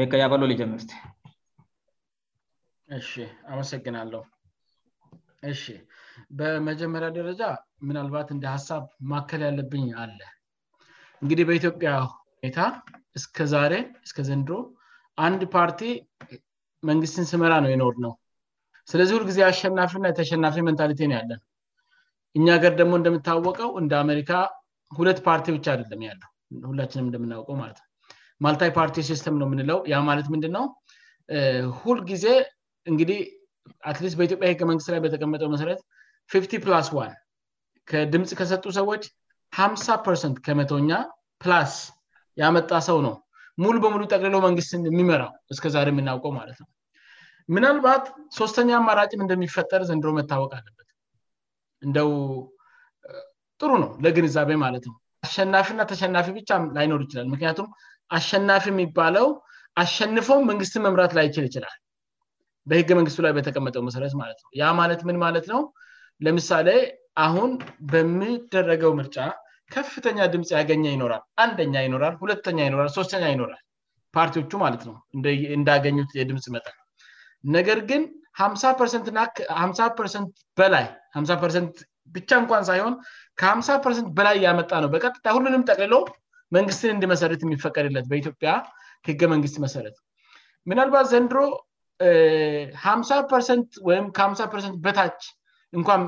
ይከያበሎ ልጅ ንስት እ አመሰግናለሁ በመጀመሪያ ደረጃ ምናልባት እንደ ሀሳብ ማከል ያለብኝ አለ እንግዲህ በኢትዮጵያ ሁኔታ እስከ ዛሬ እስከ ዘንድሮ አንድ ፓርቲ መንግስትን ስመራ ነው የኖር ነው ስለዚህ ሁልጊዜ አሸናፊእና የተሸናፊ መንታሊቲ ነው ያለው እኛ ገር ደግሞ እንደምታወቀው እንደ አሜሪካ ሁለት ፓርቲ ብቻ አደለም ያለው ሁላችንም እንደምናውቀው ማለት ነው ማልታፓርቲ ሲስተም ነው የምንለው ያ ማለት ምንድንነው ሁልጊዜ እንግዲህ ትሊስ በኢትዮጵያ ህገ መንግስት ላይ በተቀመጠው መሰረት ፊፍት ፕላስ ከድምጽ ከሰጡ ሰዎች 5ምሳ ርሰንት ከመቶኛ ፕላስ ያመጣ ሰው ነው ሙሉ በሙሉ ጠቅልሎው መንግስት የሚመራው እስከዛ የምናውቀው ማለት ነው ምናልባት ሶስተኛ ማራጭም እንደሚፈጠር ዘንድሮ መታወቅ አለበት እንደው ጥሩ ነው ለግንዛቤ ማለት ነው አሸናፊና ተሸናፊ ብቻ ላይኖር ይችላል ምክንያቱም አሸናፊ የሚባለው አሸንፈ መንግስትን መምራት ላይይችል ይችላል በህገ መንግስቱ ላይ በተቀመጠው መሰረት ማለትነው ያ ማለት ምን ማለት ነው ለምሳሌ አሁን በሚደረገው ምርጫ ከፍተኛ ድምጽ ያገኘ ይኖራል አንደኛ ይኖራል ሁለ ራልስተ ይኖራል ፓርቲዎቹ ማለት ነው እንዳገኙት የድምጽ መጠን ነገር ግን ሳ ርትና ሳ ርት በላይ ሳ ርሰንት ብቻ እንኳን ሳይሆን ከ5ምሳ ርሰንት በላይ ያመጣ ነው በቀጥታ ሁሉንም ጠቅልሎ መንግስትን እንድመሰረት የሚፈቀድለት በኢትዮጵያ ህገ መንግስት መሰረት ምናልባት ዘንድሮ ሀምሳ ፐርሰንት ወይም ከምሳ ርሰንት በታች እንኳም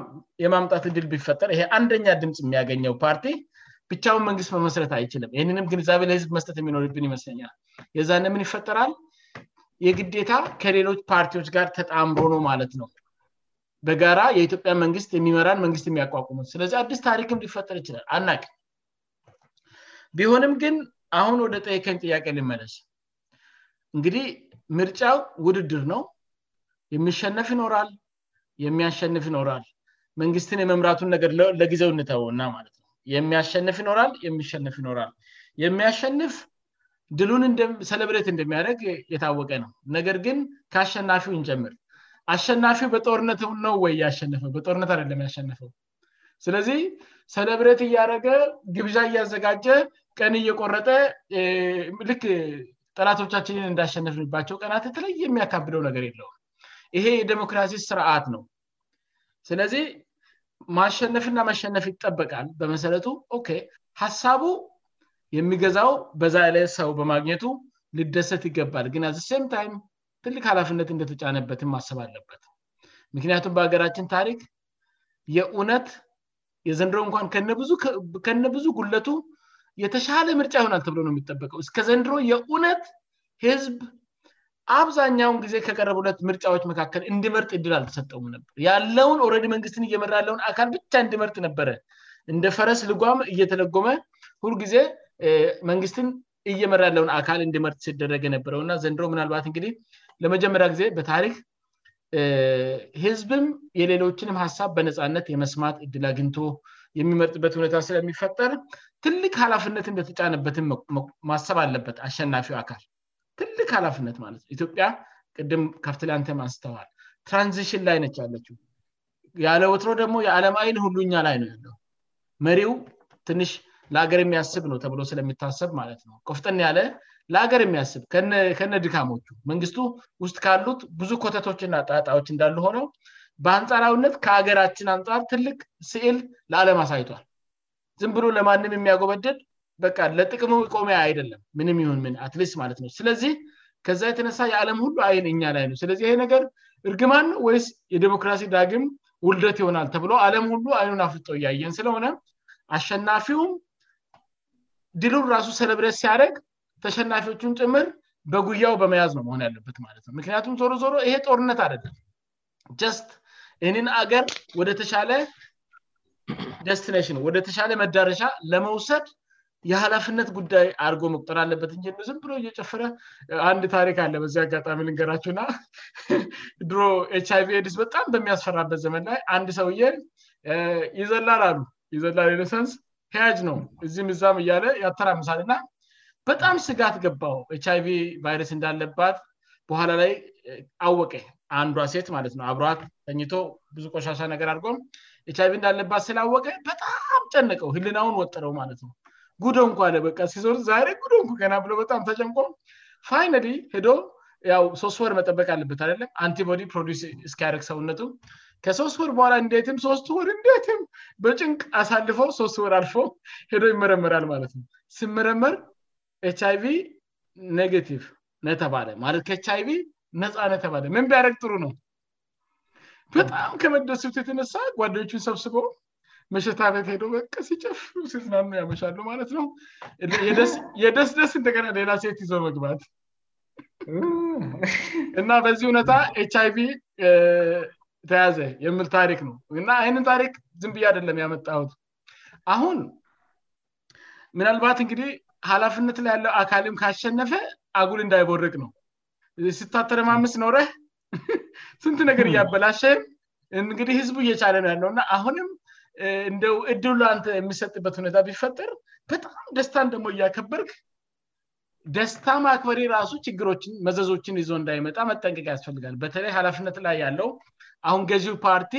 የማምጣት ዕድል ቢፈጠር ይሄ አንደኛ ድምፅ የሚያገኘው ፓርቲ ብቻውን መንግስት መስረት አይችልም ይህንንም ግንዛቤ ለህዝብ መስጠት የሚኖርብን ይመስለኛል የዛ ደምን ይፈጠራል የግዴታ ከሌሎች ፓርቲዎች ጋር ተጣምሮ ነ ማለት ነው በጋራ የኢትዮጵያ መንግስት የሚመራን መንግስት የሚያቋቁሙት ስለዚህ አዲስ ታሪክም ዲፈጠር ይችላል አናቅ ቢሆንም ግን አሁን ወደ ጠይከኝ ጥያቄ ልመለስ እንግዲህ ምርጫው ውድድር ነው የሚሸነፍ ይኖራል የሚያሸንፍ ይኖራል መንግስትን የመምራቱን ነገር ለጊዘው እንተወና ማለት ነው የሚያሸንፍ ይኖራል የሚሸንፍ ይኖራል የሚያሸንፍ ድሉንሰለብሬት እንደሚያደረግ የታወቀ ነው ነገር ግን ከአሸናፊው እንጀምር አሸናፊ በጦርነት ነው ወይ ያሸነፈው በጦርነት አደለም ያሸነፈው ስለዚህ ሰለብሬት እያደረገ ግብዣ እያዘጋጀ ቀን እየቆረጠ ልክ ጠላቶቻችንን እንዳሸነፍንባቸው ቀናት የተለይ የሚያካብደው ነገር የለውም ይሄ የዲሞክራሲ ስርዓት ነው ስለዚህ ማሸነፍና መሸነፍ ይጠበቃል በመሰረቱ ሀሳቡ የሚገዛው በዛ ላይ ሰው በማግኘቱ ልደሰት ይገባል ግን ዚ ሴምታይም ትልቅ ሃላፍነት እንደተጫነበትም ማሰብ አለበት ምክንያቱም በሀገራችን ታሪክ የእውነት የዘንድረ እንኳን ከነብዙ ጉለቱ የተሻለ ምርጫ የሆን ልተብሎ ነው የሚጠበቀው እስከ ዘንድሮ የውነት ህዝብ አብዛኛውን ጊዜ ከቀረቡለት ምርጫዎች መካከል እንድመርጥ እድል አልተሰጠውም ነበር ያለውን ኦረዲ መንግስትን እየመራ ያለውን አካል ብቻ እንድመርጥ ነበረ እንደ ፈረስ ልጓም እየተለጎመ ሁሉ ጊዜ መንግስትን እየመራ ያለውን አካል እንድመርጥ ሲደረገ ነበረውእና ዘንድሮ ምናልባት እንግዲህ ለመጀመሪያ ጊዜ በታሪክ ህዝብም የሌሎችንም ሀሳብ በነፃነት የመስማት እድል አግኝቶ የሚመርጥበት እውኔታ ስለሚፈጠር ትልቅ ሃላፍነት እንደተጫነበትን ማሰብ አለበት አሸናፊ አካል ትልቅ ሃላፍነት ማለትነኢትዮጵያ ቅድም ከፍትላንተም አንስተዋል ትራንዚሽን ላይነች ያለችው ያለ ወትሮ ደግሞ የአለም አይን ሁሉኛ ላይ ነው ያለው መሪው ትንሽ ለሀገር የሚያስብ ነው ተብሎ ስለሚታሰብ ማለትነው ቆፍጥን ያለ ለአገር የሚያስብ ከነ ድካሞቹ መንግስቱ ውስጥ ካሉት ብዙ ኮተቶችና ጣጣዎች እንዳሉ ሆነው በአንጻራውነት ከሀገራችን አንጻር ትልቅ ሲዕል ለአለም አሳይቷል ዝም ብሎ ለማንም የሚያጎበድድ በ ለጥቅሙ እቆሚያ አይደለም ምንም ንንትሊስ ማለትነው ስለዚህ ከዛ የተነሳ የአለም ሁሉ አይን እኛ ላይ ነው ስለ ይሄ ነገር እርግማን ወይስ የዴሞክራሲ ዳግም ውልደት ይሆናል ተብሎ አለም ሁሉ አይኑን አፍልጦው እያየን ስለሆነ አሸናፊውም ድሉን ራሱ ሰለብረስ ሲያደረግ ተሸናፊዎቹን ጭምር በጉያው በመያዝ ነው መሆን ያለበትማለትነውምክንያቱም ዞሮ ዞሮ ይሄ ጦርነት አደጋል ይንን አገር ወደ ተሻለ ደስቲኔሽን ወደ ተሻለ መዳረሻ ለመውሰድ የሀላፍነት ጉዳይ አድርጎ መቁጠር አለበት እብዝም ብሎ እየጨፈረ አንድ ታሪክ አለ በዚህ አጋጣሚ ልንገራቸውእና ድሮ ችአይቪ ዲስ በጣም በሚያስፈራበት ዘመን ላይ አንድ ሰው የ ይዘላል አሉ ይዘላ ሰንስ ያጅ ነው እዚህ ዛም እያለ ያተራምሳል እና በጣም ስጋት ገባው ችአይቪ ቫይረስ እንዳለባት በኋላ ላይ አወቀ አንዷ ሴት ማለት ነው አብሮት ተኝቶ ብዙ ቆሻሻ ነገር አልጎም ች አይቪ እንዳለባት ስላወቀ በጣም ጨነቀው ህልናሁን ወጥረው ማለትነ ጉ እንኳበ ሲዞር ጉበጣም ተጨምቆም ፋይና ዶ ሶስት ወር መጠበቅ አለበት አለም አንቲዲ ፕሮዲስ እስኪያደርግ ሰውነቱ ከሶስት ወር በኋላ እንዴትም ሶስት ወር እንዴትም በጭንቅ አሳልፈ ሶስት ወር አልፎ ሄዶ ይመረመራል ማለትነው ስመረመር ችአይቪ ኔጌቲቭ ነተባለ ማች ይቪ ነፃነ ተባለ ምን ቢያደረግ ጥሩ ነው በጣም ከመደስብት የተነሳ ጓደኞችን ሰብስበ መሸታቤት ሄደ በቀ ሲጨፍ ሲና ያመሻሉ ማለት ነው የደስደስ እ ሌላ ሴት ይዞር መግባት እና በዚህ ሁነታ ች አይቪ ተያዘ የምል ታሪክ ነው እና አይንን ታሪክ ዝምብያ አደለም ያመጣት አሁን ምናልባት እንግዲህ ሀላፍነት ላይ ያለው አካልም ካሸነፈ አጉል እንዳይቦረቅ ነው ስታተረ ማምስ ኖረህ ስንት ነገር hmm. እያበላሸህም እንግዲህ ህዝቡ እየቻለ ነው ያለው እና አሁንም እንደው እድል ላ አ የሚሰጥበት ሁኔታ ቢፈጠር በጣም ደስታንደሞ እያከበርክ ደስታ ማክበሬ ራሱ ችግሮችን መዘዞችን ይዞ እንዳይመጣ መጠንቀቂ ያስፈልጋል በተለይ ሀላፍነት ላይ ያለው አሁን ገዚው ፓርቲ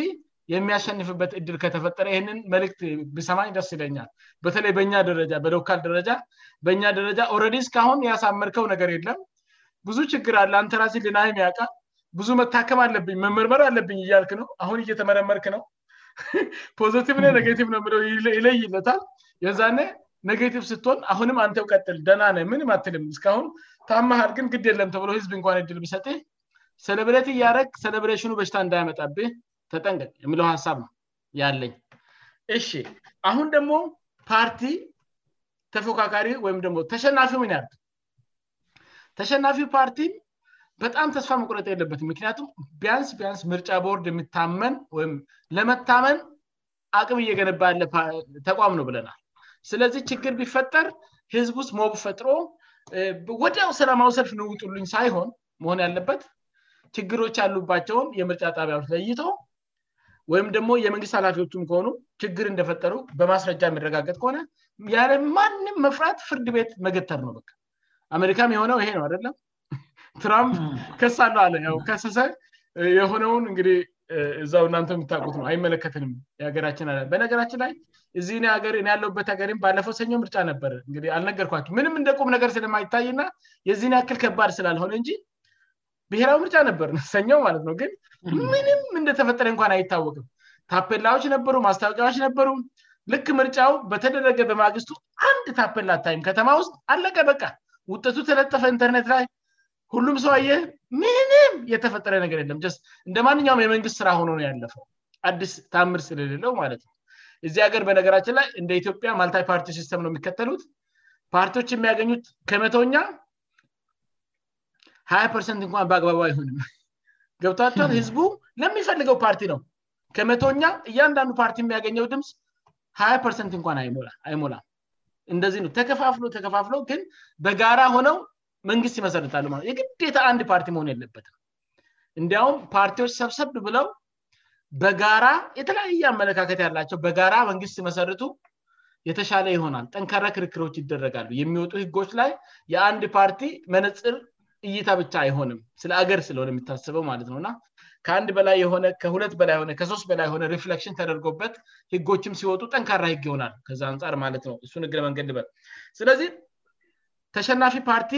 የሚያሸንፍበት እድል ከተፈጠረ ይህንን መልክት ቢሰማኝ ደስ ይለኛል በተለይ በእኛ ደረጃ በዶካል ደረጃ በእኛ ደረጃ ኦረዲ እስካሁን ያሳመርከው ነገር የለም ብዙ ችግር አለ አንተራሲ ልናይሚያውቃ ብዙ መታከም አለብኝ መመርመር አለብኝ እያልክ ነው አሁን እየተመረመርክ ነው ፖዘቲቭ ነ ነገቲቭ ነውለው ይለይ ይለታል የዛ ነገቲቭ ስትሆን አሁንም አንተው ቀጥል ደናነ ምንም አትልም እስሁን ታማሃል ግን ግድ የለም ተብለህዝብ እንኳን ድል ሰ ለብሬቲ እያደረግ ሌብሬሽኑ በታ እንዳያመጣብ ተጠንቀ የምለው ሀሳብ ነው ያለኝ እሺ አሁን ደግሞ ፓርቲ ተፎካካሪ ወይም ደሞ ተሸናፊምን ያት ተሸናፊው ፓርቲም በጣም ተስፋ መቁረጥ የለበትም ምክንያቱም ቢያንስ ቢያንስ ምርጫ ቦርድ የምታመን ወይም ለመታመን አቅም እየገነባ ያለተቋም ነው ብለናል ስለዚህ ችግር ቢፈጠር ህዝብ ውስጥ ሞብ ፈጥሮ ወዲያው ስላማዊ ሰልፍ እንውጡሉኝ ሳይሆን መሆን ያለበት ችግሮች ያሉባቸውም የምርጫ ጣቢያዎች ለይቶ ወይም ደግሞ የመንግስት ኃላፊዎቹም ከሆኑ ችግር እንደፈጠሩ በማስረጃ የሚረጋገጥ ከሆነ ያለ ማንም መፍራት ፍርድ ቤት መገተር ነው በቃ አሜሪካም የሆነው ይሄ ነው አደለም ትራምፕ ከሳና አለ ው ከሰሰ የሆነውን እንግዲህ እዛው እናንተ የሚታቁት ነው አይመለከትንም ገራችን አ በነገራችን ላይ ያለበት ገር ባለፈው ሰኞው ምርጫ ነበር አልነገርኳቸው ምንም እንደቁም ነገር ስለማይታይና የዚህና ያክል ከባድ ስላልሆነ እንጂ ብሔራዊ ምርጫ ነበር ሰው ማለት ነው ግን ምንም እንደተፈጠረ እንኳን አይታወቅም ታፔላዎች ነበሩ ማስታወቂያዎች ነበሩ ልክ ምርጫው በተደረገ በማግስቱ አንድ ታፔላ አታይም ከተማ ውስጥ አለቀ በቃ ውጠቱ ተለጠፈ ኢንተርኔት ላይ ሁሉም ሰው የ ምንም የተፈጠረ ነገር የለምስ እንደ ማንኛውም የመንግስት ስራ ሆኖ ነው ያለፈው አዲስ ተአምር ስለሌለው ማለት ነው እዚህ ሀገር በነገራችን ላይ እንደ ኢትዮጵያ ማልታዊ ፓርቲዎ ሲስተም ነው የሚከተሉት ፓርቲዎች የሚያገኙት ከመቶኛ ሀ0 ፐርሰንት እንኳን በአግባባ አይሆንም ገብቷቸውን hmm. ህዝቡ ለሚፈልገው ፓርቲ ነው ከመቶኛ እያንዳንዱ ፓርቲ የሚያገኘው ድምፅ ሀ0 ፐርሰንት እንኳን አይሞላም እንደዚህ ነው ተከፋፍሎ ተከፋፍሎ ግን በጋራ ሆነው መንግስት ይመሰርታሉ ማለ የግዴታ አንድ ፓርቲ መሆኑ የለበትም እንዲያውም ፓርቲዎች ሰብሰብ ብለው በጋራ የተለያየ አመለካከት ያላቸው በጋራ መንግስት ሲመሰርቱ የተሻለ ይሆናል ጠንካራ ክርክሮች ይደረጋሉ የሚወጡ ህጎች ላይ የአንድ ፓርቲ መነፅር እይታ ብቻ አይሆንም ስለ አገር ስለሆነ የሚታስበው ማለት ነውና ከአንድ በላይ የሆነ ከሁለት በላይ ነ ከሶስት በላይ የሆነ ሪፍክሽን ተደርጎበት ህጎችም ሲወጡ ጠንካራ ህግ ይሆናል ከዛ አንጻር ማለት ነው እሱ እግር መንገድ በር ስለዚህ ተሸናፊ ፓርቲ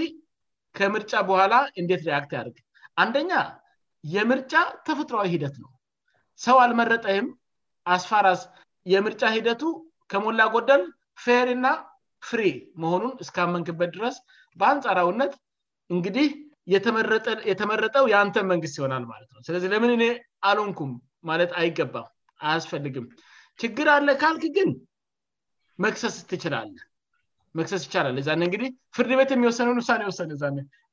ከምርጫ በኋላ እንደት ሪክት ያርግ አንደኛ የምርጫ ተፈጥሯዊ ሂደት ነው ሰው አልመረጠህም አስፋራዝ የምርጫ ሂደቱ ከሞላ ጎደል ፌር ና ፍሬ መሆኑን እስከመንክበት ድረስ በአንፃር አውነት እንግዲህ የተመረጠው የአንተን መንግስት ይሆናል ማለት ነው ስለዚህ ለምን እኔ አሎንኩም ማለት አይገባም አያስፈልግም ችግር አለ ካልክ ግን መሰስ ትችላለ መሰስ ይቻላለ ዛነ እንግዲህ ፍርድ ቤት የሚወሰነን ሳኔ ወሰነ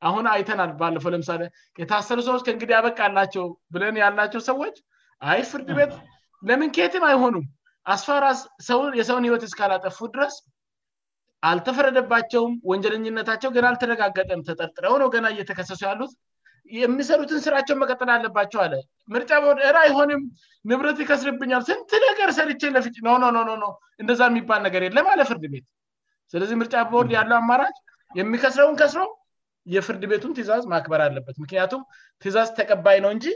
አሁን አይተናል ባለፈው ለምሳሌ የታሰሩ ሰዎች ከእንግዲህ ያበቃላቸው ብለን ያላቸው ሰዎች አይ ፍርድ ቤት ለምን ኬትም አይሆኑም አስፋራ ሰውን የሰውን ህይወት ስካላጠፉ ድረስ አልተፈረደባቸውም ወንጀለኝነታቸው ገና አልተረጋገጠም ተጠርጥረው ነው ገና እየተከሰሱ ያሉት የሚሰሩትን ስራቸው መቀጠል አለባቸው አለ ምርጫ ቦርድ እራ ይሆንም ንብረት ይከስርብኛል ስንት ነገር ሰልችን ለጭ ኖ ኖ እንደዛ የሚባል ነገር ለማለ ፍርድ ቤት ስለዚህ ምርጫ ቦርድ ያሉ አማራች የሚከስረውን ከስሮ የፍርድ ቤቱን ትዛዝ ማክበር አለበት ምክንያቱም ትዛዝ ተቀባይ ነው እንጂ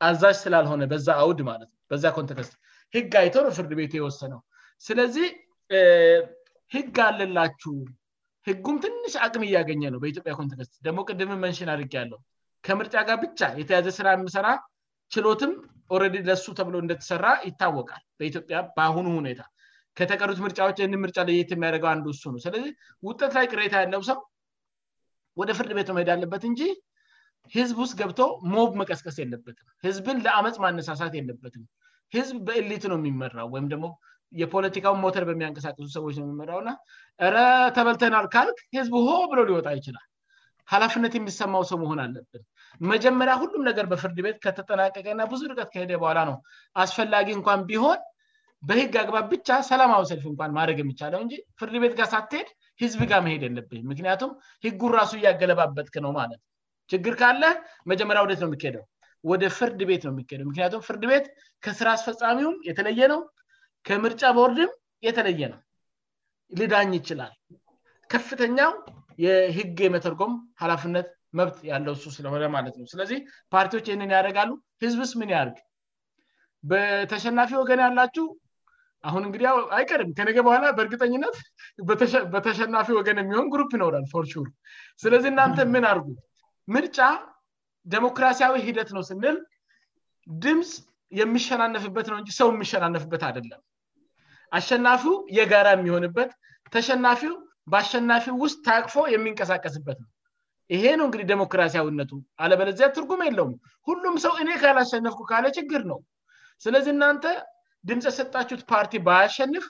አዛዥ ስላልሆነ በዛ አውድ ማለትነ በዚ ኮንተከስ ህግ አይቶነ ፍርድ ቤቱ የወሰነው ስለዚህ ህግ አለላችሁ ህጉም ትንሽ አቅም እያገኘ ነው በኢትዮጵያ ኮንትክስት ደግሞ ቅድም መንሽን ድግ ያለው ከምርጫ ጋር ብቻ የተያዘ ስራ ምሰራ ችሎትም ኦረዲ ለሱ ተብሎ እንደተሰራ ይታወቃል በኢትዮጵያ በአሁኑ ሁኔታ ከተቀሩት ምርጫዎች እን ምርጫ ላየት የሚያደገው አንዱ ሱ ነው ስለዚህ ውጠት ላይ ቅሬታ ያለው ሰው ወደ ፍርድ ቤት ነው መሄድ ያለበት እንጂ ህዝብ ውስጥ ገብተ ሞብ መቀስቀስ የለበትም ህዝብን ለአመፅ ማነሳሳት የለበትም ህዝብ በእሊት ነው የሚመራው ወይም ደሞ የፖለቲካን ሞተር በሚያንቀሳቀሱ ሰዎች ነው የሚመውና ረ ተበልተናል ካልክ ህዝብ ሆ ብሎው ሊወጣ ይችላል ሀላፍነት የሚሰማው ሰው መሆን አለብን መጀመሪያ ሁሉም ነገር በፍርድ ቤት ከተጠናቀቀና ብዙ ርቀት ከሄደ በኋላ ነው አስፈላጊ እንኳን ቢሆን በህግ አግባብ ብቻ ሰላማዊ ሰልፊ እኳን ማድረግ የሚቻለው እጂ ፍርድ ቤት ጋር ሳትሄድ ህዝብጋር መሄድ የለብም ምክንያቱም ህጉን ራሱ እያገለባበጥ ነው ማለት ችግር ካለ መጀመሪያ ውደት ነው የሚሄደው ወደ ፍርድ ቤት ነው የሚሄ ምክያቱም ፍርድ ቤት ከስራ አስፈፃሚውም የተለየ ነው ከምርጫ ቦርድም የተለየ ነው ልዳኝ ይችላል ከፍተኛው የህግ የመተርጎም ሀላፍነት መብት ያለው ሱ ስለሆነ ማለት ነው ስለዚህ ፓርቲዎች ይህንን ያደጋሉ ህዝብስ ምን ያርግ በተሸናፊ ወገን ያላችው አሁን እንግዲህአይቀድም ከነገ በኋላ በእርግጠኝነት በተሸናፊ ወገን የሚሆን ሩፕ ይነውላል ር ስለዚህ እናንተ ምን አርጉ ምርጫ ዴሞክራሲያዊ ሂደት ነው ስንል ድምፅ የሚሸናነፍበት ነው እ ሰው የሚሸናነፍበት አደለም አሸናፊው የጋራ የሚሆንበት ተሸናፊው በአሸናፊው ውስጥ ታቅፎ የሚንቀሳቀስበት ነው ይሄነው እንግዲህ ዴሞክራሲያዊነቱ አለበለዚያ ትርጉም የለውም ሁሉም ሰው እኔ ካላሸንፍኩ ካለ ችግር ነው ስለዚህ እናንተ ድምፅ የሰጣችሁት ፓርቲ ባያሸንፍ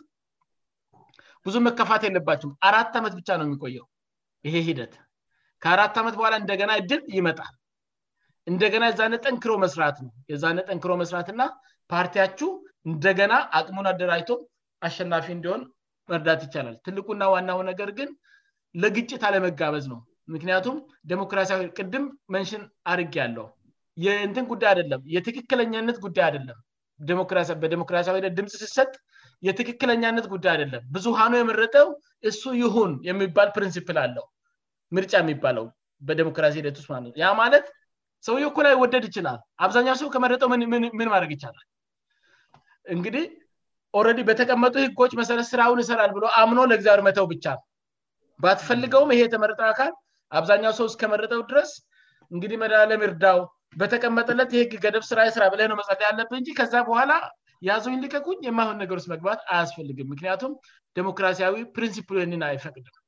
ብዙ መከፋት ያለባቸሁም አራት ዓመት ብቻ ነው የሚቆየው ይሄ ሂደት ከአራት ዓመት በኋላ እንደገና እድል ይመጣል እንደገና የዛነት ጠንክሮ መስራት ነው የዛነጠንክሮ መስራትና ፓርቲያችሁ እንደገና አቅሙን አደራጅቶ አሸናፊ እንዲሆን መርዳት ይቻላል ትልቁና ዋናው ነገር ግን ለግጭት አለመጋበዝ ነው ምክንያቱም ዴሞክራሲዊ ቅድም መንሽን አርግ ያለው የእንትን ጉዳይ አደለም የትክክለኛነት ጉዳይ አደለም በዴሞክራሲዊ ድምጽ ሲሰጥ የትክክለኛነት ጉዳይ አደለም ብዙሃኑ የመረጠው እሱ ይሁን የሚባል ፕሪንስፕል አለው ምርጫ የሚባለው በዴሞክራሲ ሂትስ ማለ ያ ማለት ሰው የኩ ላ ወደድ ይችላል አብዛኛው ሰው ከመረጠው ምን ማድረግ ይቻላልህ ኦረዲ በተቀመጡ ህጎች መሰረት ስራውን ይሰራል ብሎ አምኖ ለጊዚአ መተው ብቻ ነው በትፈልገውም ይሄ የተመረጠው አካል አብዛኛው ሰው እስከመረጠው ድረስ እንግዲህ መድላለምርዳው በተቀመጠለት የህግ ገደብ ስራ ስራ በለነው መጸ ያለብት እን ከዚ በኋላ የዙኝ ልቀኩኝ የማሆን ነገርስጥ መግባት አያስፈልግም ምክንያቱም ዴሞክራሲያዊ ፕሪንስፕል ን አይፈቅድም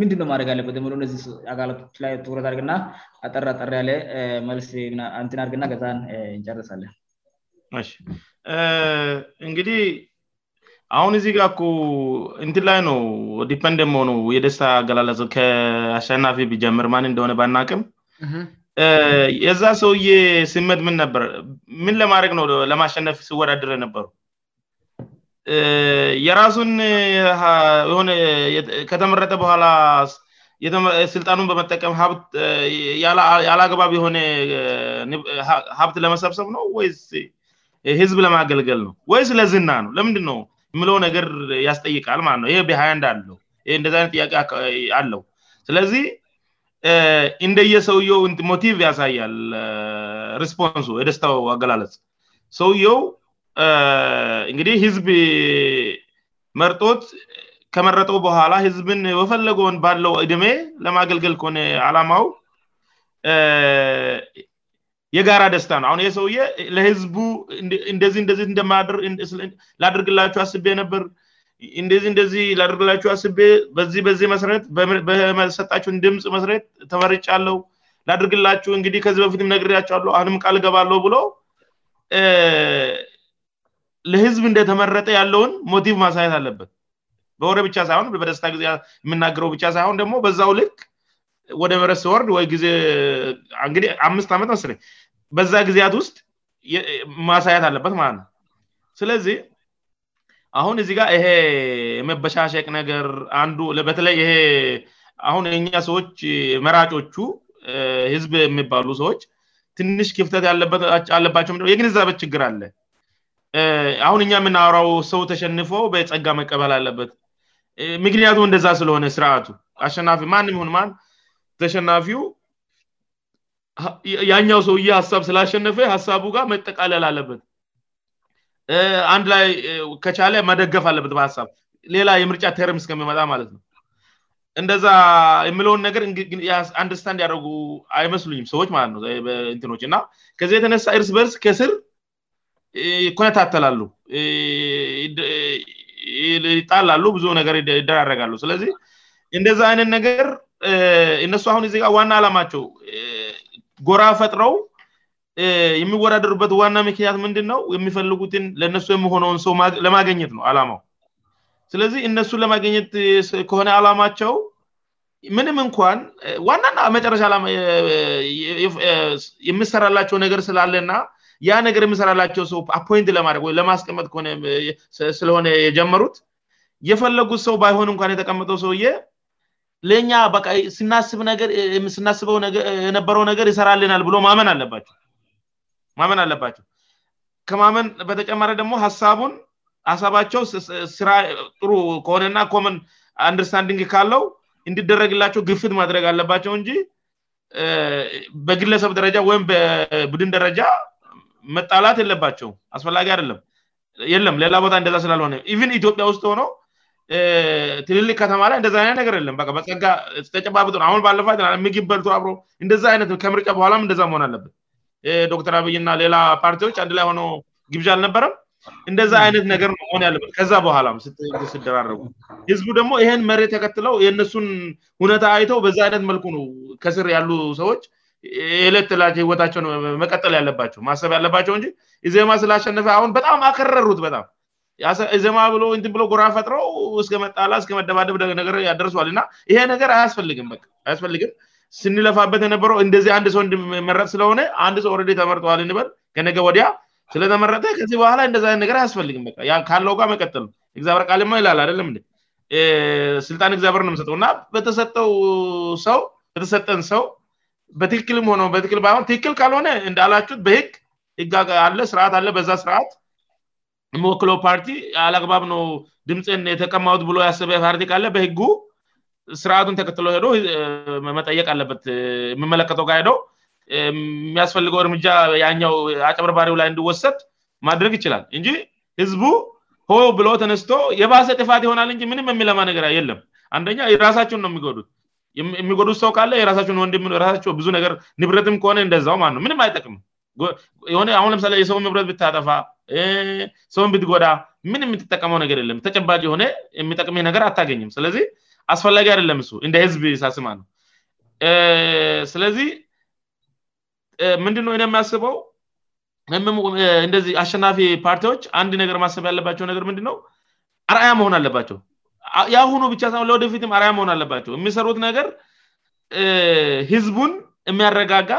ምንድነ ማድረግ አለበዚ አጋሎቶች ላይ ረርግና ጠራጠሬ አ መልስንርግና ገዛን እንጨርሳለን እንግዲህ አሁን እዚ ጋኩ እንት ላይ ነ ዲፐንደመሆኑ የደስሳ ገላላ ከአሸናፊ ብጀምርማን እንደሆነ ባናቅም የዛ ሰውዬ ስመት ምን ነበር ምን ለማድረግ ነው ለማሸነፍ ሲወዳድረ የነበሩው የራሱንከተመረተ በኋላ ስልጣኑን በመጠቀም ያልአግባብ የሆነ ሀብት ለመሰብሰብ ነው ወይ ህዝብ ለማገልገል ነው ወይስ ለዝና ነው ለምንድነው የምለው ነገር ያስጠይቃል ማ ነው ይ ቢሃያንዳለእንደዛይነት ጥያቄ አለው ስለህ እንደየ ሰውየው ሞቲቭ ያሳያል ሪስፖንሱ የደስታው አገላለጽ ሰውየው እንግዲህ ህዝብ መርጦት ከመረጠው በኋላ ህዝብን በፈለገውን ባለው እድሜ ለማገልገል ከሆነ አላማው የጋራ ደስታ ነው አሁን ሰውየ ለህዝቡ እዚንደዚ ለደርግላቸው አስቤ ነበር እንደዚህ እንደዚህ ላደርግላችሁ ስቤ በዚህ መሰረት በሰጣችውን ድምፅ መስረት ተመርጫ ለው ላደርግላችሁ እንግዲህ ከዚህ በፊት ነገቸለ አሁንም ቃል ገባለው ብሎ ለህዝብ እንደተመረጠ ያለውን ሞቲቭ ማሳየት አለበት በወሬ ብቻ ሳይሆን በደስታ ጊዜ የምናገረው ብቻ ሳይሆን ደግሞ በዛው ልቅ ወደ መረስ ወርድ ወይዜ እንህ አምስት ዓመት መስ በዛ ጊዜያት ውስጥ ማሳየት አለበት ማለ ነው ስለዚህ አሁን እዚህ ጋር ይሄ መበሻሸቅ ነገር አንዱ በተለይ አሁን የኛ ሰዎች መራጮቹ ህዝብ የሚባሉ ሰዎች ትንሽ ክፍተት አለባቸው ደ የግንዛበት ችግር አለ አሁን እኛ የምናብራው ሰው ተሸንፈው በጸጋ መቀበል አለበት ምግንያቱ እንደዛ ስለሆነ ስርአቱ አሸናፊ ማንም ን ማን ተሸናፊው ያኛው ሰውዬ ሀሳብ ስላሸነፈ ሀሳቡ ጋር መጠቃለል አለበት አንድ ላይ ከቻለ መደገፍ አለበት በሀሳብ ሌላ የምርጫ ተርም እስከሚመጣ ማለት ነው እንደዛ የምለውን ነገር አንደርስታንድ ያደርጉ አይመስሉኝም ሰዎች ማለት ነውእንትኖች እና ከዚ የተነሳ እርስ በእርስ ከስር ይኮነ ታተላሉ ይጣላሉ ብዙ ነገር ይደራረጋሉ ስለዚህ እንደዛ አይነት ነገር እነሱ አሁን ዜቃ ዋና ዓላማቸው ጎራ ፈጥረው የሚወዳደሩበት ዋና ምክንያት ምንድን ነው የሚፈልጉትን ለእነሱ የምሆነውን ሰው ለማገኘት ነው አላማው ስለዚህ እነሱ ለማገኘት ከሆነ አላማቸው ምንም እንኳን ዋናና መጨረሻ የምሰራላቸው ነገር ስላለእና ያ ነገር የምሰራላቸው ሰው አፖንት ለማድወይለማስቀመጥ ከነ ስለሆነ የጀመሩት የፈለጉት ሰው ባይሆን እኳን የተቀመጠው ሰውዬ ለእኛ ናስበየነበረው ነገር ይሰራልናል ብሎ ማመን አለባቸው ማመን አለባቸው ከማመን በተጨማሪ ደግሞ ሳቡን ሀሳባቸው ስራ ጥሩ ከሆነና ኮመን አንደርስታንዲንግ ካለው እንድደረግላቸው ግፍት ማድረግ አለባቸው እንጂ በግለሰብ ደረጃ ወይም በቡድን ደረጃ መጣላት የለባቸው አስፈላጊ አደለም ለም ሌላ ቦታ እንደዛ ስላልሆነ ኢን ኢትዮጵያ ውስጥ ሆነው ትልልቅ ከተማ ላይ እንደዛ አይነት ነገር የለም ተጨሁለፋግበእንደዛ አይነት ከምርጫበኋላ እንሆ አለበት ዶክተር አብይና ሌላ ፓርቲዎች አንድ ላይ ሆኖ ግብዣ አልነበረም እንደዛ አይነት ነገር ነው ሆን ያለበት ከዛ በኋላ ስደራረጉ ህዝቡ ደግሞ ይህን መሬት ተከትለው የነሱን ሁነታ አይተው በዛ አይነት መልኩ ነው ከስር ያሉ ሰዎች የሌት ህወታቸውን መቀጠል ያለባቸው ማሰብ ያለባቸው እንጂ ኢዜማ ስላሸነፈ አሁን በጣም አከረሩት በጣም ዜማ ብሎ ብሎ ጎራ ፈጥረው እስከመጣላ እስከ መደባደብነገር ያደርሷል እና ይሄ ነገር አያስፈልግም አያስፈልግም ስንለፋበት የነበረው እንደዚህ አንድ ሰው እንድመረጥ ስለሆነ አንድ ሰው ተመርጠዋል በ ከነገ ወዲያ ስለተመረጠ ከዚህ በኋላ እንደነገር አያስፈልም ው ጋ ር ይል አለ ስልጣን እግዚብር ነው ሚሰጠው እና በተሰጠው ሰው በተሰጠን ሰው በትክክልም ሆነውበትልባሆ ትክክል ካልሆነ እንደላችት በህግ ህ አለ ስርዓት አለ በዛ ስርዓት የመወክለው ፓርቲ አልአግባብ ነው ድምፅን የተቀማት ብሎ ያስበ ፓርቲ ለ በህ ስርዓቱን ተከትሎ ሄዶ መጠየቅ አለበት የሚመለከተው ካሄዶው የሚያስፈልገው እርምጃ ያኛው አጨበርባሪው ላይ እንድወሰድ ማድረግ ይችላል እንጂ ህዝቡ ሆው ብሎ ተነስቶ የባሰ ጥፋት ይሆናል እንጂ ምንም የሚለማ ነገር የለም አንደኛ የራሳቸውን ነውሚሚጎዱት ሰው ካለ የራሳችውራሳቸውብነንብረትም ከሆነ እንደዛው ው ምንም አይጠቅምሆአሁን ለምሳሌ የሰውን ንብረት ብታጠፋ ሰውን ብትጎዳ ምንም የትጠቀመው ነገር የለም ተጨባጭ የሆነ የሚጠቅ ነገር አታገኝም ስለዚህ አስፈላጊ አደለም ሱ እንደ ህዝብ ሳስማ ነው ስለዚህ ምንድነ ሚያስበው ወይ እንደዚህ አሸናፊ ፓርቲዎች አንድ ነገር ማሰብ ያለባቸው ነገር ምንድነው አርእያ መሆን አለባቸው የአሁኑ ብቻሳ ለወደፊትም አርያ መሆን አለባቸው የሚሰሩት ነገር ህዝቡን የሚያረጋጋ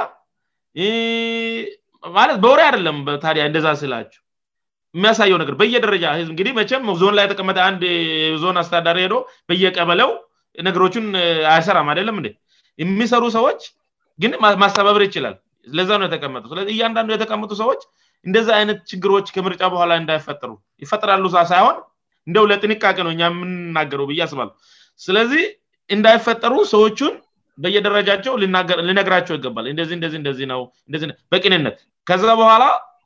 ማለት በወሬ አደለም በታዲያ እንደዛ ስላቸው የሚያሳየው ነገር በየደረጃ ብ እንግህ መቸም ዞን ላይ የተቀመጠ አንድ ዞን አስተዳዳሪ ሄዶ በየቀበለው ነገሮችን አይሰራም አይደለም የሚሰሩ ሰዎች ግን ማስተበበር ይችላል ለዛ ነው የተቀመ ስለዚ እያንዳንዱ የተቀመጡ ሰዎች እንደዚህ አይነት ችግሮች ከምርጫ በኋላ እንዳይፈጠሩይፈጠራሉ ይሆን እንደው ለጥንቃቄ ነውእየምንናገረብስ ስለዚህ እንዳይፈጠሩ ሰዎቹን በየደረጃቸው ልነግራቸው ይገባልደዚደእደዚህ ነውበንነት ከዛ በኋላ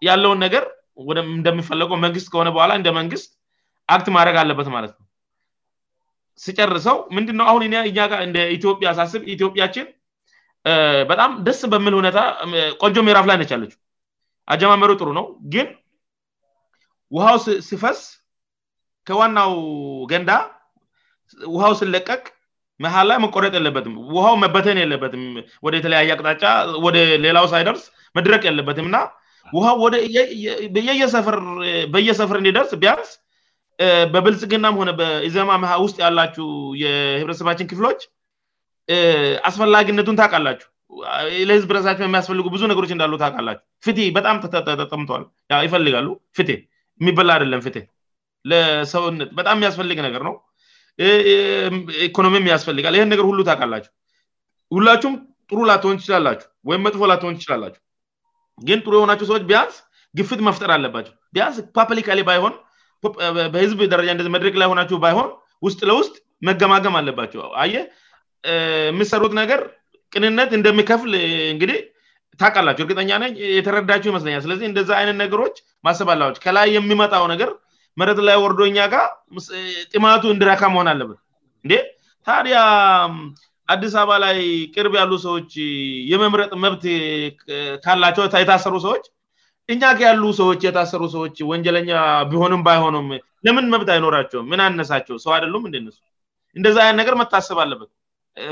ያለውን ነገር እንደሚፈለገው መንግስት ከሆነ በኋላ እንደ መንግስት አክት ማድረግ አለበት ማለት ነው ስጨር ሰው ምንድነው አሁን እንደ ኢትዮጵያ ሳስብ ኢትዮጵያችን በጣም ደስ በምል ሁነታ ቆንጆ ሜራፍ ላይ ነች ለችው አጀማመሪ ጥሩ ነው ግን ውሃው ስፈስ ከዋናው ገንዳ ውሃው ስለቀቅ መሃል ላይ መቆረጥ የለበትም ውሃው መበተን የለበትም ወደ የተለያየ አቅጣጫ ወደ ሌላው ሳይ ደርስ መድረቅ ያለበትም ና ውሃ ወደየሰር በየሰፍር እንዲደርስ ቢያንስ በብልጽግናም ሆነ በኢዜማ መሀ ውስጥ ያላችሁ የህብረተሰባችን ክፍሎች አስፈላጊነቱን ታውቃላችሁ ለህዝብ ረሳች የሚያስፈልጉ ብዙ ነገሮች እንዳሉ ታቃላችሁ ፍት በጣም ጠጠምተል ይፈልጋሉ ፍት የሚበላ አያደለን ፍት ለሰውነት በጣም የሚያስፈልግ ነገር ነው ኢኮኖሚም ያስፈልጋል ይህን ነገር ሁሉ ታውቃላችሁ ሁላችሁም ጥሩ ላተሆን ይችላላችሁ ወይም መጥፎ ላተሆን ይችላላችሁ ግን ጥሩ የሆናቸው ሰዎች ቢያንስ ግፍት መፍጠር አለባቸው ቢያንስ ፓፐሊካሊ ባይሆን በህዝብ ደረጃህመድረክ ላይ የሆናቸሁ ባይሆን ውስጥ ለውስጥ መገማገም አለባቸው አየ የምሰሩት ነገር ቅንነት እንደሚከፍል እንግዲህ ታቃላቸው እርግጠኛነ የተረዳቸው ይመስለኛል ስለዚህ እንደዛ አይነት ነገሮች ማሰብ አላዎች ከላይ የሚመጣው ነገር መረት ላይ ወርዶኛ ጋርጥማቱ እንድረካ መሆን አለበት እንዴ ታዲያ አዲስ አበባ ላይ ቅርብ ያሉ ሰዎች የመምረጥ መብት ካላቸው የታሰሩ ሰዎች እኛ ያሉ ሰዎች የታሰሩ ሰዎች ወንጀለኛ ቢሆንም ባይሆኑም ለምን መብት አይኖራቸውም ምን አነሳቸው ሰው አይደሉም እደሱ እንደዚ አይነት ነገር መታስብ አለበት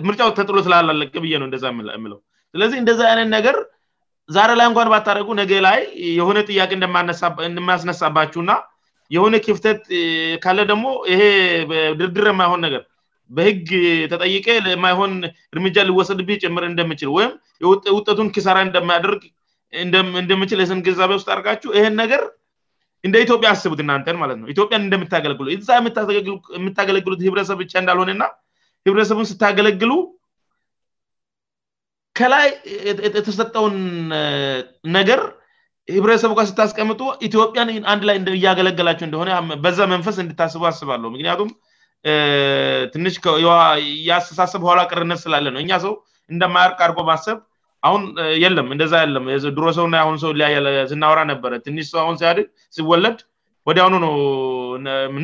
ምርጫው ተጥሎ ስላላለቀ ነው እንደ ምለው ስለዚህ እንደዚህ አይነት ነገር ዛሬ ላይ እንኳን ባታደረጉ ነገ ላይ የሆነ ጥያቄ እንደሚያስነሳባቸው ና የሆነ ክፍተት ካለ ደግሞ ይሄ ድርድር የማይሆን ነገር በህግ ተጠይቄ ለማይሆን እርምጃ ሊወሰድብ ጭምር እንደምችል ወይም ውጠቱን ኪሳራ እንደሚያደርግ እንደምችል ስን ግዛቤ ውስጥአደርጋችሁ ይህን ነገር እንደ ኢትዮጵያ ያስቡት እናንተን ማለት ነው ኢትዮጵያን እንደምታገለግሉት የምታገለግሉት ህብረተሰብ ብቻ እንዳልሆነና ህብረተሰቡን ስታገለግሉ ከላይ የተሰጠውን ነገር ህብረተሰብ እኳ ስታስቀምጡ ኢትዮጵያን አንድ ላይ እያገለገላቸው እንደሆነ በዛ መንፈስ እንድታስቡ አስባሉ ምክንያቱም ትንሽ ያስተሳሰብ በኋላ ቅርነት ስላለ ነው እኛ ሰው እንደማያርቅርቦ ማሰብ አሁን የለም እንደዛ የለም ድሮ ሰውና አሁን ሰው ሊስናወራ ነበረ ትንሽ ሰው አሁን ሲያድግ ሲወለድ ወዲሁኑ ነው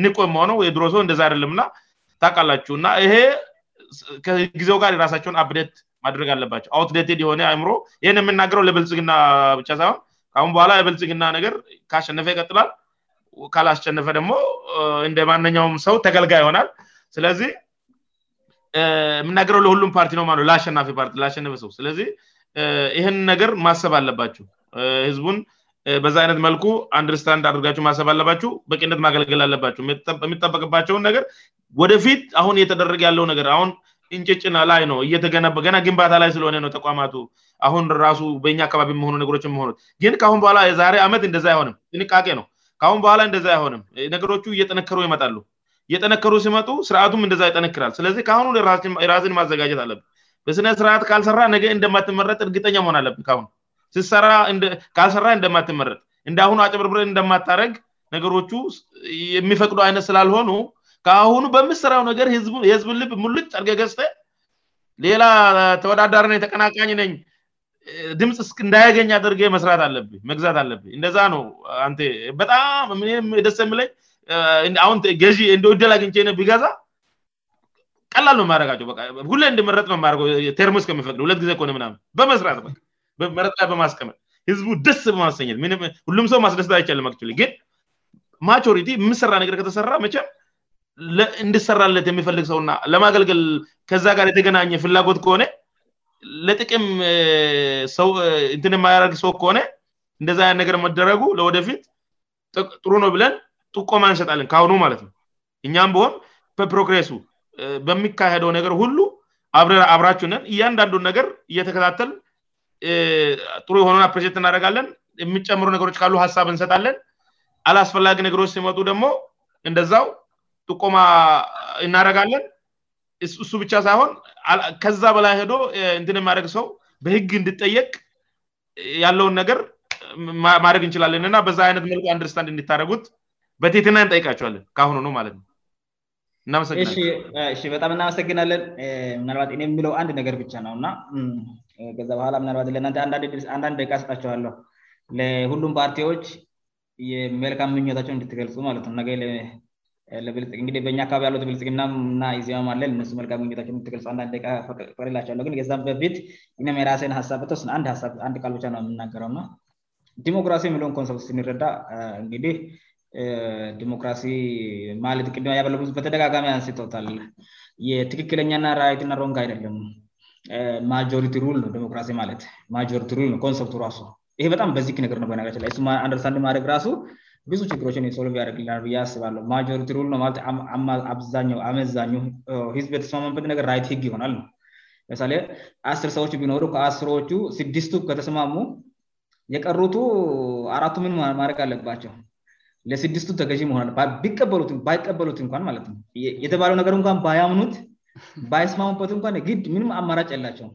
ንቁ መሆነው የድሮ ሰው እንደዛ አያደለም ና ታቃላችው እና ይሄ ከጊዜው ጋር የራሳቸውን አፕዴት ማድረግ አለባቸው አውትዴትድ የሆነ አይምሮ ይህን የምናገረው ለብልጽግና ብቻ ሳይሆን አሁን በኋላ የብልጽግና ነገር ከሸነፈ ይቀጥላል ካላስሸነፈ ደግሞ እንደማነኛውም ሰው ተገልጋ ይሆናል ስለዚህ የምናገረው ለሁሉም ፓርቲ ነው ላአሸናፊ ፓርቲ ላሸናፈ ሰው ስለዚህ ይህን ነገር ማሰብ አለባቸው ህዝቡን በዛ አይነት መልኩ አንድርስታንድ አድርጋቸው ማሰብ አለባችው በቂነት ማገልገል አለባቸሁ የሚጠበቅባቸውን ነገር ወደፊት አሁን እየተደረግ ያለው ገር አሁን እንጭጭና ላይ ነው እተገናና ግንባታ ላይ ስለሆነ ነው ተቋማቱ አሁን ራሱ በኛ አካባቢ መሆኑ ነገሮች መሆኑት ግን ከአሁን በኋላ የዛሬ ዓመት እንደዚ አይሆንም ትንቃቄ ነው ከአሁን በኋላ እንደዚ አይሆንም ነገሮቹ እየጠነከሩ ይመጣሉ እየጠነከሩ ሲመጡ ስርአቱም እንደዛ ይጠንክራል ስለዚህ ከአሁኑ የራስን ማዘጋጀት አለብ በስነ ስርዓት ካልሰራ ነገ እንደማትመረጥ እርግጠኛ መሆን አለብ ራካልሰራ እንደማትመረጥ እንደአሁኑ አጭብርብር እንደማታደረግ ነገሮቹ የሚፈቅዱ አይነት ስላልሆኑ ከአሁኑ በምሰራው ነገር የህዝብ ልብ ሙልጭ ጠርገ ገዝተ ሌላ ተወዳዳሪ ነኝ ተቀናቃኝ ነኝ ድምፅ እንዳያገኝ አድርጌ መስራት አለብ መግዛት አለብ እንደዛ ነው በጣም ደስ የምለኝሁገ እንደ ወደል አግኝች ነቢገዛ ቀላሉ የማድረጋቸውሁይ ንመረጥ ውድቴርሞ እስከሚፈቅ ሁለት ጊዜ ሆነ በመስራትመረጥላ በማስቀመድ ህዝቡ ደስ በማሰኘት ሁሉም ሰው ማስደስትቻልመችላ ግን ማሪቲ የምሰራ ነገር ከተሰራ መቸም እንድሰራለት የሚፈልግ ሰውእና ለማገልገል ከዛ ጋር የተገናኘ ፍላጎት ከሆነ ለጥቅም ሰው ትንማያደርግ ሰው ከሆነ እንደዛን ነገር መደረጉ ለወደፊት ጥሩ ነው ብለን ጥቆማ እንሰጣለን ከአሁኑ ማለት ነው እኛም በሆን በፕሮክሬሱ በሚካሄደው ነገር ሁሉ አብራችነን እያንዳንዱን ነገር እየተከታተል ጥሩ የሆነን ፕሬት እናረጋለን የሚጨምሩ ነገሮች ካሉ ሀሳብ እንሰጣለን አላስፈላጊ ነገሮች ሲመጡ ደግሞ እንደዛው ጥቆማ እናረጋለን እሱ ብቻ ሳይሆን ከዛ በላይ ሄዶ እንትን ማድደረግ ሰው በህግ እንድጠየቅ ያለውን ነገር ማድረግ እንችላለንእና በዛ አይነት መል አንድርስታንድ እንድታደረጉት በቴትናን ጠይቃቸዋለን ካአሁኑ ነ ማለትነውእበጣም እናመሰግናለን ምናልባት የሚለው አንድ ነገር ብቻ ነው እና ከዛ በኋላ ምናልባት አንዳንድ ደቃ ስጣቸኋለሁ ለሁሉም ፓርቲዎች የመልካም ምኞታቸው እንድትገልፁ ማለትነው ህበ አካባቢአልቅና ዜለቅላቸ ቤትየራሴን ሳብ ን ውየምናገው ዲሞክራሲ የሚን ኮንፕ ስንረዳ እንግህ ዲሞክራሲ ማቅ በተደጋሚ አንስታል ትክክለኛና ራዊትና ሮንክ አይደለም ማሪ ሞሲማንቱሱ ይ በጣም በዚኪ ነነችአንርንድ ማድግ ራሱ ብዙ ችግሮች የሶሎቪረግብያ ያስባለው ማጆሪቲ ሩል አብው አመዛ ዝብ የተስማማበት ነገር ራይት ግ ይሆናል ነው ለምሳሌ አስር ሰዎች ቢኖሩ ከአስሮዎቹ ስድስቱ ከተስማሙ የቀሩቱ አራቱ ምን ማድረግ አለባቸው ለስድስቱ ተገዥ መሆናባይቀበሉት እንኳን ማለትነ የተባለው ነገር እኳን ባያምኑት ባያስማሙበት እንኳን ግድ ምንም አማራጭ ያላቸው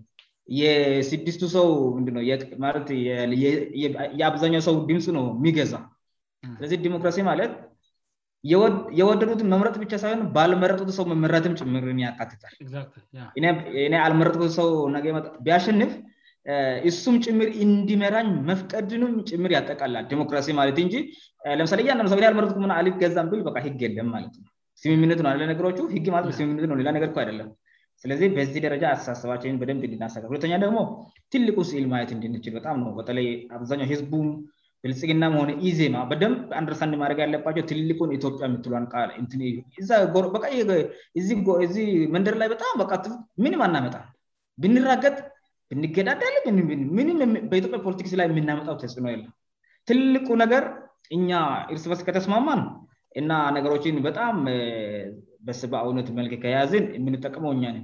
የስድስቱ ሰው የአብዛኛው ሰው ድምፅ ነ ሚገዛ ስለዚህ ዲሞክራሲ ማለት የወደዱትን መምረጥ ብቻ ሳይሆን ባልመረጡት ሰው መመረትም ጭምርን ያካትታል አልመረጡት ሰው ቢያሸንፍ እሱም ጭምር እንድመራኝ መፍቀድንም ጭምር ያጠቃላል ዲሞክራሲ ማለት እንጂ ለምሳሌእያ አልመጡ ገዛብ ህግ የለም ማለት ነው ስምምነ ነለነገሮ ግምምነ ነሌላነርአይደለም ስለዚህ በዚህ ደረጃ አስተሳሰባችን በደ ድና ሁለተኛ ደግሞ ትልቁ ሲዕል ማየት እንድንችል በጣም ነው በተለይ አብዛኛው ህዝቡም ብልጽግና መሆነ ኢ ዜማ በደንብ አንድርስአንድ ማድደረጋ ያለባቸው ትልቁን ኢትዮጵያ የምትሏን ቃልህ መንደር ላይበጣም በቃ ምንም አናመጣ ብንራገጥ ብንገዳደል ምንበኢትዮጵያ ፖለቲክስ ላይ የምናመጣው ተጽዕኖው ያለ ትልቁ ነገር እኛ ርስበርስ ከተስማማን እና ነገሮችን በጣም በስበአውነት መልክ ከያዝን የምንጠቀመው እኛ ነን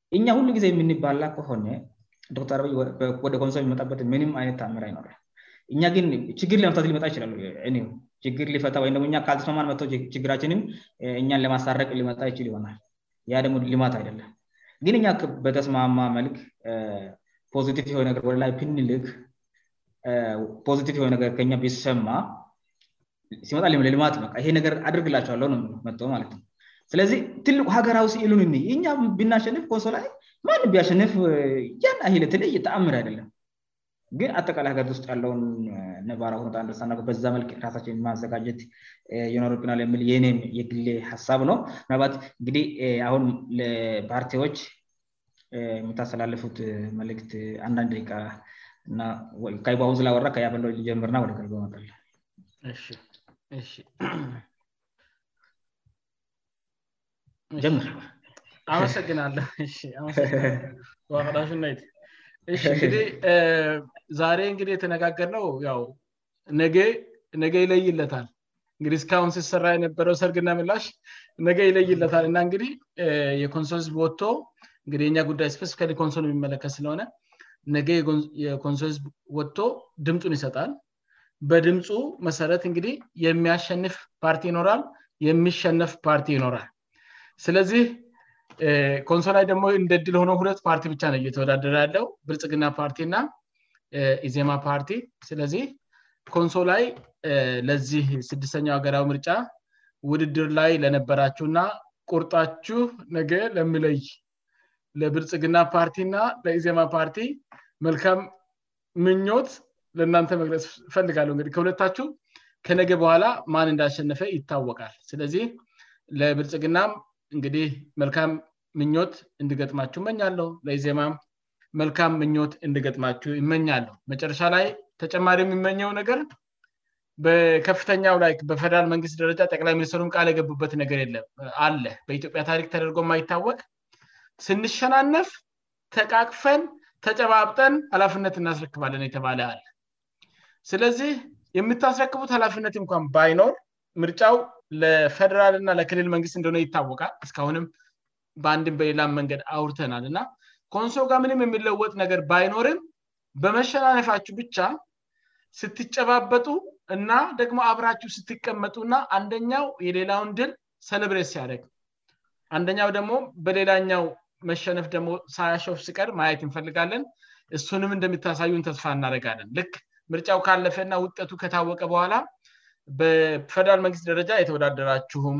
እኛ ሁሉ ጊዜ የምንባላ ከሆነ ዶክተር ይ ወደ ኮንሰል ሚመጣበት ምንም አይነት ሚራ ይኖረ እኛ ግን ችግር ለመፍታት ሊመጣ ይችላሉችግር ሊፈወይምደሞአካልተስማማ መችግራችንም እኛን ለማሳረቅ ሊመጣ ይችል ይሆናልያ ደግሞ ልማት አይደለም ግን እበተስማማ መልክ ፖዚቲፍ የ ነገር ወደላይ ብንልክ ፖዚቲፍ የነገር ከ ቢሰማ ሲመጣለልማትይሄ ነገር አድርግላቸኋለው መ ማለት ነው ስለዚህ ትልቁ ሀገራዊ ሲሉን ኒ እኛ ቢናሸንፍ ኮንሶላ ማንም ቢያሸንፍ ያና ለትልይ ተአምር አይደለም ግን አተቃለይ ሀገር ውስጥ ያለውን ነባራ ሆኑንደሳና በዛ መልክ ራሳችን ማዘጋጀት የኖሮጵና የል የእኔ የግሌ ሀሳብ ነው ምናባት እንግዲህ አሁን ለፓርቲዎች የምታስተላለፉት መልክት አንዳንድ ቃከይባሁን ስላወራ ከያበለ ሊጀምርና ወደ ገልለ መር አመሰግናለና ዋቅዳሽና እንግዲህ ዛሬ እንግዲህ የተነጋገር ነው ነገ ይለይ ለታል እንግዲህ እስካሁን ስስራ የነበረው ሰርግና ምላሽ ነገ ይለይይለታል እና እንግዲህ የኮንሶሊዝብ ጥቶ የኛ ጉዳይ ስፈስብከ ኮንሶል የሚመለከት ስለሆነ ነገ የኮንሶልዝብ ወጥቶ ድምፁን ይሰጣል በድምፁ መሰረት እንግዲ የሚያሸንፍ ፓርቲ ይኖራል የሚሸነፍ ፓርቲ ይኖራል ስለዚህ ኮንሶ ላይ ደግሞ እንደድል ሆነው ሁለት ፓርቲ ብቻ ነው እየተወዳደረ ያለው ብርጽግና ፓርቲና ኢዜማ ፓርቲ ስለዚህ ኮንሶ ላይ ለዚህ ስድስተኛው ሀገራዊ ምርጫ ውድድር ላይ ለነበራችሁና ቁርጣችሁ ነገ ለሚለይ ለብርጽግና ፓርቲ እና ለኢዜማ ፓርቲ መልካም ምኞት ለእናንተ መግለጽ ይፈልጋለ እግህ ከሁለታችሁ ከነገ በኋላ ማን እንዳሸነፈ ይታወቃል ስለዚህ ለብርጽግና እንግዲህ መልካም ምኞት እንድገጥማችሁ እመኛለው ለኢዜማ መልካም ምኞት እንድገጥማችሁ ይመኛለሁ መጨረሻ ላይ ተጨማሪ የሚመኘው ነገር በከፍተኛው ላይ በፈደራል መንግስት ደረጃ ጠቅላይ ሚኒስትሩም ቃል የገቡበት ነገር ለም አለ በኢትዮጵያ ታሪክ ተደርጎ ማይታወቅ ስንሸናነፍ ተቃቅፈን ተጨባብጠን ሃላፍነት እናስረክባለን የተባለ አለ ስለዚህ የምታስረክቡት ሃላፍነት እንኳን ባይኖር ምርጫው ለፈደራል እና ለክልል መንግስት እንደሆነ ይታወቃል እስካሁንም በአንድም በሌላም መንገድ አውርተናል እና ኮንሶ ጋ ምንም የሚለወጥ ነገር ባይኖርም በመሸናነፋችሁ ብቻ ስትጨባበጡ እና ደግሞ አብራችው ስትቀመጡ ና አንደኛው የሌላውን ድል ሰሌብሬስ ያደግ አንደኛው ደግሞ በሌላኛው መሸነፍ ደግሞ ሳያሾፍ ስቀር ማየት እንፈልጋለን እሱንም እንደሚታሳዩን ተስፋ እናደረጋለን ልክ ምርጫው ካለፈና ውጠቱ ከታወቀ በኋላ በፈደራል መንግስት ደረጃ የተወዳደራችሁም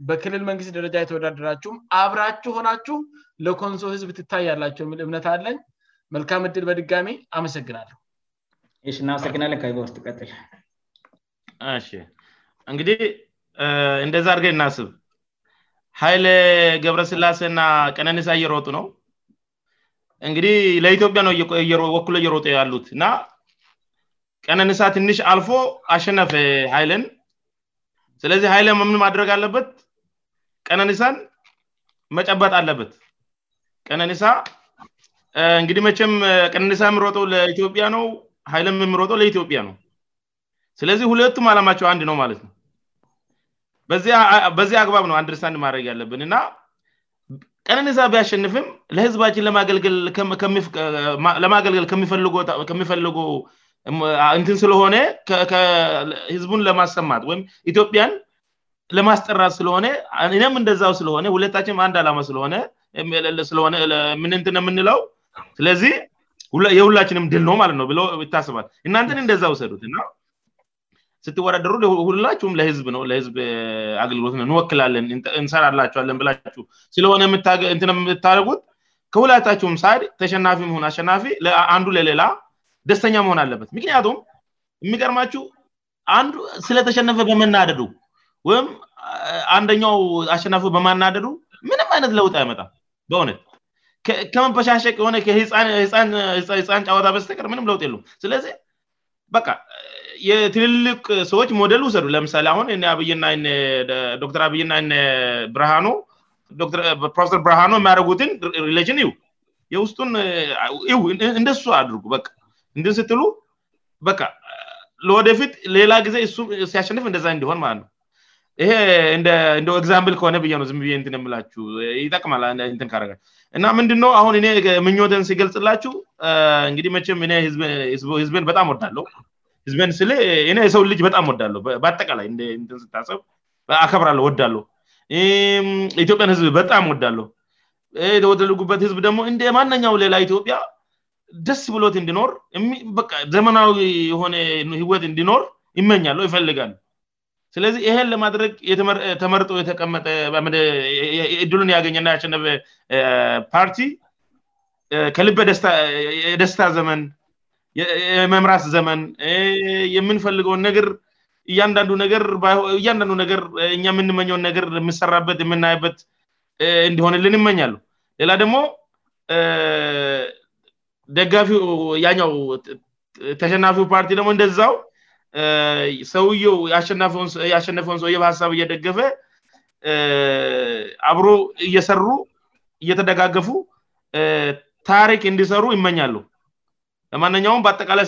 በክልል መንግስት ደረጃ የተወዳደራችሁም አብራችሁ ሆናችሁ ለኮንሶ ህዝብ ትታያላቸው የሚል እምነት አለን መልካም እድል በድጋሚ አመሰግናለሁ ይ እናመሰግናለን ከውስጥ ይቀጥል እንግዲህ እንደዛ አድርገ እናስብ ኃይል ገብረስላሴ ና ቀነንሳ እየሮጡ ነው እንግዲህ ለኢትዮጵያ ነውወኩሎ እየሮጡ ያሉትና ቀነንሳ ትንሽ አልፎ አሸነፈ ሀይለን ስለዚህ ሀይልን ምን ማድረግ አለበት ቀነንሳን መጨበጥ አለበት ቀነንሳ እንግዲህ መቼም ቀነንሳ የሚሮጠው ለኢ ውይለም የሚሮጠው ለኢትዮጵያ ነው ስለዚህ ሁለቱም ዓላማቸው አንድ ነው ማለት ነው በዚህ አግባብ ነው አንድርሳን ማድረግ ያለብን እና ቀነንሳ ቢያሸንፍም ለህዝባችን ለማገልገል ከሚፈልጎ እንትን ስለሆነ ህዝቡን ለማሰማት ወይም ኢትዮጵያን ለማስጠራት ስለሆነ እነም እንደዛው ስለሆነ ሁለታችን አንድ ዓላማ ስለሆነምትን የምንለው ስለዚህ የሁላችንም ድል ነው ማለት ነውብ ይታስባል እናንትን እንደዛ ውሰዱት ና ስትወዳደሩ ሁላችሁም ለህዝብ ነው ለህዝብ አገልግሎት ነ እንወክላለን እንሰራላቸዋለን ብላችሁ ስለሆነ የምታደረጉት ከሁለታችሁም ሳድ ተሸናፊ ሆን አሸናፊ አንዱ ለሌላ ደስተኛ መሆን አለበት ምክንያቱም የሚቀርማችው አንዱ ስለተሸነፈ በመናደዱ ወይም አንደኛው አሸናፈ በማናደዱ ምንም አይነት ለውጥ አይመጣ በእውነት ከመንፐሻሸቅ የሆነ ህፃን ጫዋታ በስተቀር ምንም ለውጥ የሉ ስለዚህ በ የትልልቅ ሰዎች ሞደል ውሰዱ ለምሳሌ አሁን አብይና ዶክተር አብይና ሃኖ ፕሮፌሰር ብርሃኖ የሚያደረጉትን ሪሊጅን ይ የውስጡን እንደሱ አድርጉ እንድ ስትሉ በካ ለወደፊት ሌላ ጊዜ እሱም ሲያሸንፍ እንደዛ እንዲሆን ማለት ነው ይሄ ን ግዛምፕል ከሆነ ብነ ብዬ የላች ይጠቅ እና ምንድነው አሁን እኔ ምኞትን ሲገልጽላችሁ እንግዲህ ም ህዝን በጣም ዳለህዝን ስ ሰው ልጅ በጣም ወዳለሁ በአጠቃላይ ስታሰብ አከብራለሁ ወዳለሁ ኢትዮጵያን ህዝብ በጣም ወዳለሁየተወደልጉበት ህዝብ ደግሞ እንደ ማነኛው ሌላ ኢትዮጵያ ደስ ብሎት እንድኖር በ ዘመናዊ የሆነ ህይወት እንድኖር ይመኛለው ይፈልጋል ስለዚህ ይህን ለማድረግ ተመርጦ የተቀመጠ ድሉን ያገኘና ቸነ ፓርቲ ከልበደስታ ዘመን መምራት ዘመን የምንፈልገውን ነገር እንንዱ ገእያንዳንዱ ነገርእ የምንመኘውን ነገር የምሰራበት የምናየበት እንዲሆንልን ይመኛሉው ሌላ ደግሞ ደጋፊው ኛው ተሸናፊው ፓርቲ ደግሞ እንደዛው ሰውየው ያሸነፈውን ሰውየ በሀሳብ እየደገፈ አብሮ እየሰሩ እየተደጋገፉ ታሪክ እንዲሰሩ ይመኛሉ ለማንኛውም በአጠቃላይ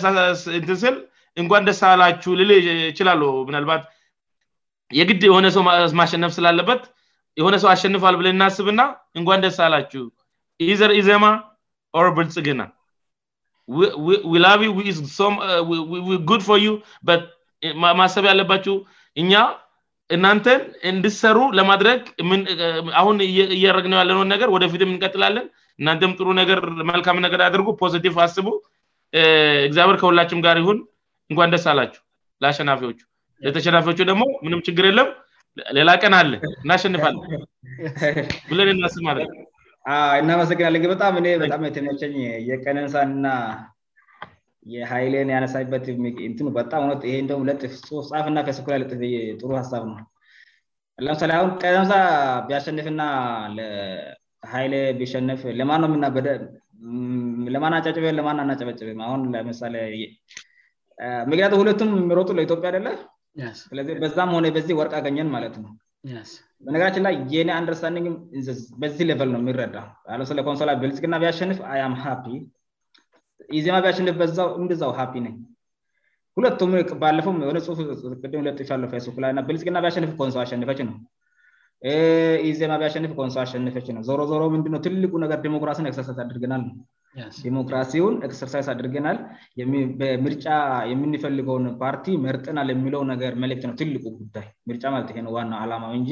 እንትስል እንኳን ደሳላችሁ ልል ይችላሉ ምናልባት የግድ የሆነ ሰው ማሸነፍ ስላለበት የሆነ ሰው አሸንፋል ብለ እናስብና እንኳን ንደሳላችሁ ኢዘር ኢዜማ ኦር ብልጽግና ል ድ ር ዩ በት ማሰብ ያለባችው እኛ እናንተን እንድሰሩ ለማድረግ አሁን እያረግነው ያለንሆን ነገር ወደፊትም እንቀጥላለን እናንተም ጥሩ ነገር መልካም ነገር አድርጉ ፖዚቲቭ አስቡ እግዚአር ከሁላችም ጋር ይሁን እንኳን ደስ አላቸው ለአሸናፊዎቹ ለተሸናፊዎቹ ደግሞ ምንም ችግር የለም ሌላ ቀን አለን እናሸንፋለን ብለንስብ ማነው እናመሰግናለን በጣም በጣም የትመቸኝ የቀነንሳና የኃይልን ያነሳበት ጣምይደ ለፍ ፍና ስኩላ ለጥፍ ጥሩ ሀሳብ ነ ለምሳሌ አሁን ቀደምሳ ቢያሸንፍና ሀይል ቢሸንፍ ለማነው የምናበደ ለማና ጨጭበ ለ ናጨበጭበ አሁን ለምሳሌ ምክንያቱ ሁለቱም ሚረጡ ለኢትዮጵያ ደለ ስለዚ በዛም ሆነ በዚህ ወርቅ አገኘን ማለት ነው ነገርች ላይ የኒ አንድረሳንም እበዚ ሌቨል ነ የሚረዳ ለ ኮንሶላ ብልጽቅና ቢሸንፍ አያም ሃፒ ኢዜማ ቢሸንፍ በዛው እምድዛ ሃፒ ነ ኩለምባለፎ ነፅፍቅምለጥሎፌስቡክላና ብልጽቅና ሸንፍ ኮንሶ አሸንፈች ነ ኢዜማ ቢሸንፍ ኮንሶላ አሸንፈች ነ ዞሮ ዞሮ ምንድኖ ትልቁ ነገር ዴሞክራሲን ሳ ድርግናልነው ዲሞክራሲውን ኤክሰርሳይዝ አድርገናል በምርጫ የምንፈልገውን ፓርቲ መርጥናል የሚለው ነገር መልክት ነው ትልቁ ጉዳይ ርጫ ማለ ይው ዋናው አላማ እንጂ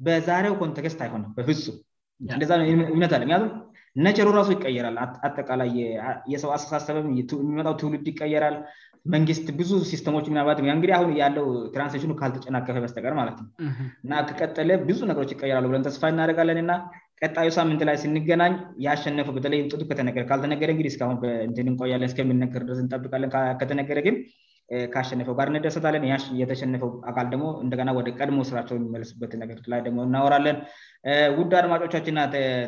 በዛሬው ኮንተክስት አይሆነም በፍጹም እንደ እምነት ለ ቱም ነቸሩ ራሱ ይቀየራል አጠቃላይ የሰው አስተሳሰብ የሚመጣው ትውልድ ይቀየራል መንግስት ብዙ ሲስተሞች የናባት ንግዲህአሁን ያለው ትራንስሽኑ ካልተጨናከፈ በስጠቀር ማለት ነው እና ተቀጠለ ብዙ ነገሮች ይቀየራሉ ብለን ተስፋ እናደጋለን እና ቀጣዩ ሳምንት ላይ ስንገናኝ ያሸነፈው በተይ ከተነገካልተነገረ እ እቆያለንእምነንጠብቃለከተነገረ ግን ካሸነፈውጋር እንደሰታለንየተሸነፈው አልደግሞ እንደ ወደ ቀድሞ ስራቸው የሚመበት ነሞ እናወራለን ውድ አድማጮቻችን ና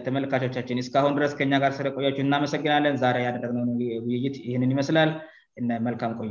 ተመለካቾቻችን እስሁን ድረስ ከ ር ስ ቆያች እናመሰግናለን ያደረ ነ ውይይት ይንን ይመስላል እn maልkanቆoy